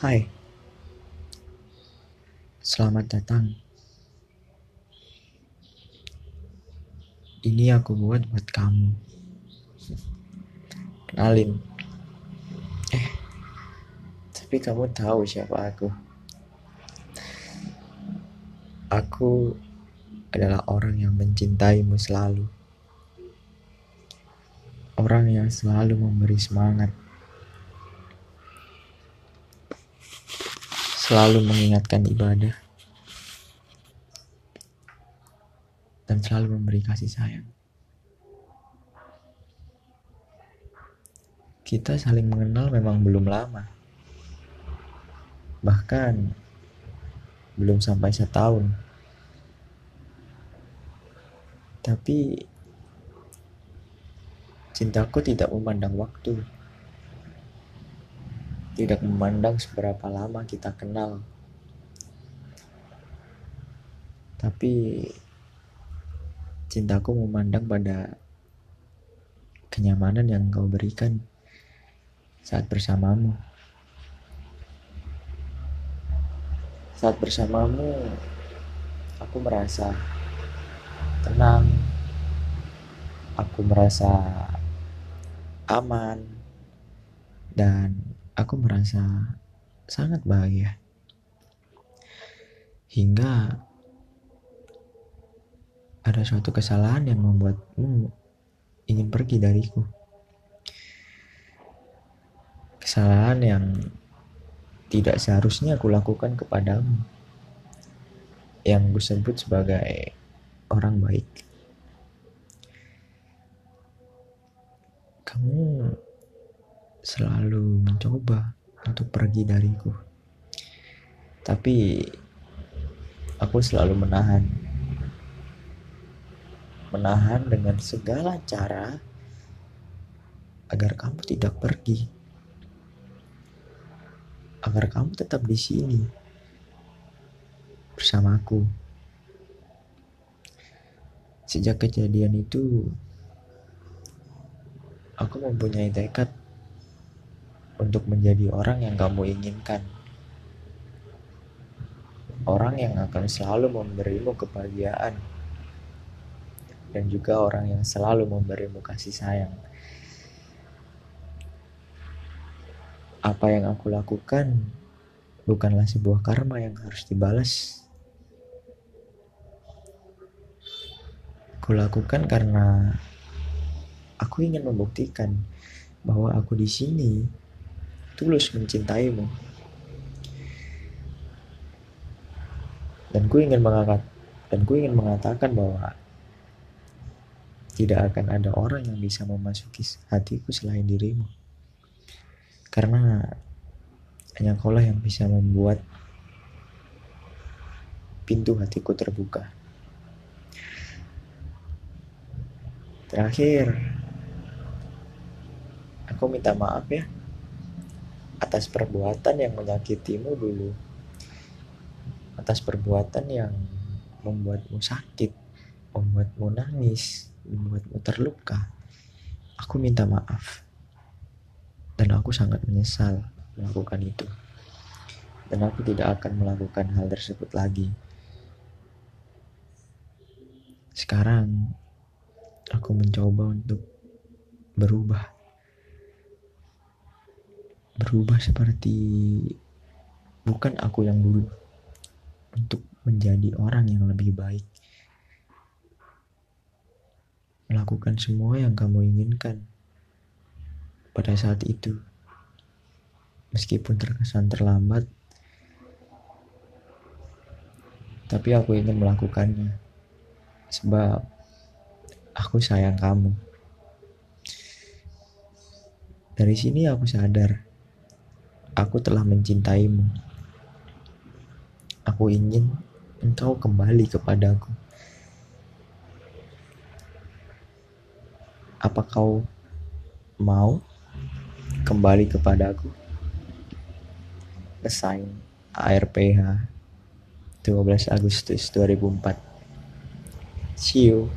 Hai, selamat datang. Ini aku buat buat kamu. Kenalin. Eh, tapi kamu tahu siapa aku? Aku adalah orang yang mencintaimu selalu. Orang yang selalu memberi semangat. Selalu mengingatkan ibadah. Dan selalu memberi kasih sayang. Kita saling mengenal memang belum lama. Bahkan belum sampai setahun. Tapi cintaku tidak memandang waktu. Tidak memandang seberapa lama kita kenal. Tapi cintaku memandang pada kenyamanan yang kau berikan saat bersamamu. Saat bersamamu, aku merasa tenang, aku merasa aman, dan aku merasa sangat bahagia. Hingga ada suatu kesalahan yang membuatmu ingin pergi dariku. Kesalahan yang tidak seharusnya aku lakukan kepadamu. Yang gue sebut sebagai orang baik. Kamu selalu mencoba untuk pergi dariku. Tapi aku selalu menahan menahan dengan segala cara agar kamu tidak pergi, agar kamu tetap di sini bersamaku. Sejak kejadian itu, aku mempunyai tekad untuk menjadi orang yang kamu inginkan. Orang yang akan selalu memberimu kebahagiaan dan juga orang yang selalu memberimu kasih sayang. Apa yang aku lakukan bukanlah sebuah karma yang harus dibalas. Aku lakukan karena aku ingin membuktikan bahwa aku di sini tulus mencintaimu. Dan ku ingin mengangkat dan ku ingin mengatakan bahwa tidak akan ada orang yang bisa memasuki hatiku selain dirimu. Karena hanya kaulah yang bisa membuat pintu hatiku terbuka. Terakhir, aku minta maaf ya atas perbuatan yang menyakitimu dulu. Atas perbuatan yang membuatmu sakit, membuatmu nangis, membuatmu terluka, aku minta maaf. Dan aku sangat menyesal melakukan itu. Dan aku tidak akan melakukan hal tersebut lagi. Sekarang, aku mencoba untuk berubah. Berubah seperti bukan aku yang dulu. Untuk menjadi orang yang lebih baik melakukan semua yang kamu inginkan pada saat itu. Meskipun terkesan terlambat, tapi aku ingin melakukannya sebab aku sayang kamu. Dari sini aku sadar aku telah mencintaimu. Aku ingin engkau kembali kepadaku. Apa kau mau kembali kepadaku? Pesaing ARPH 12 Agustus 2004 See you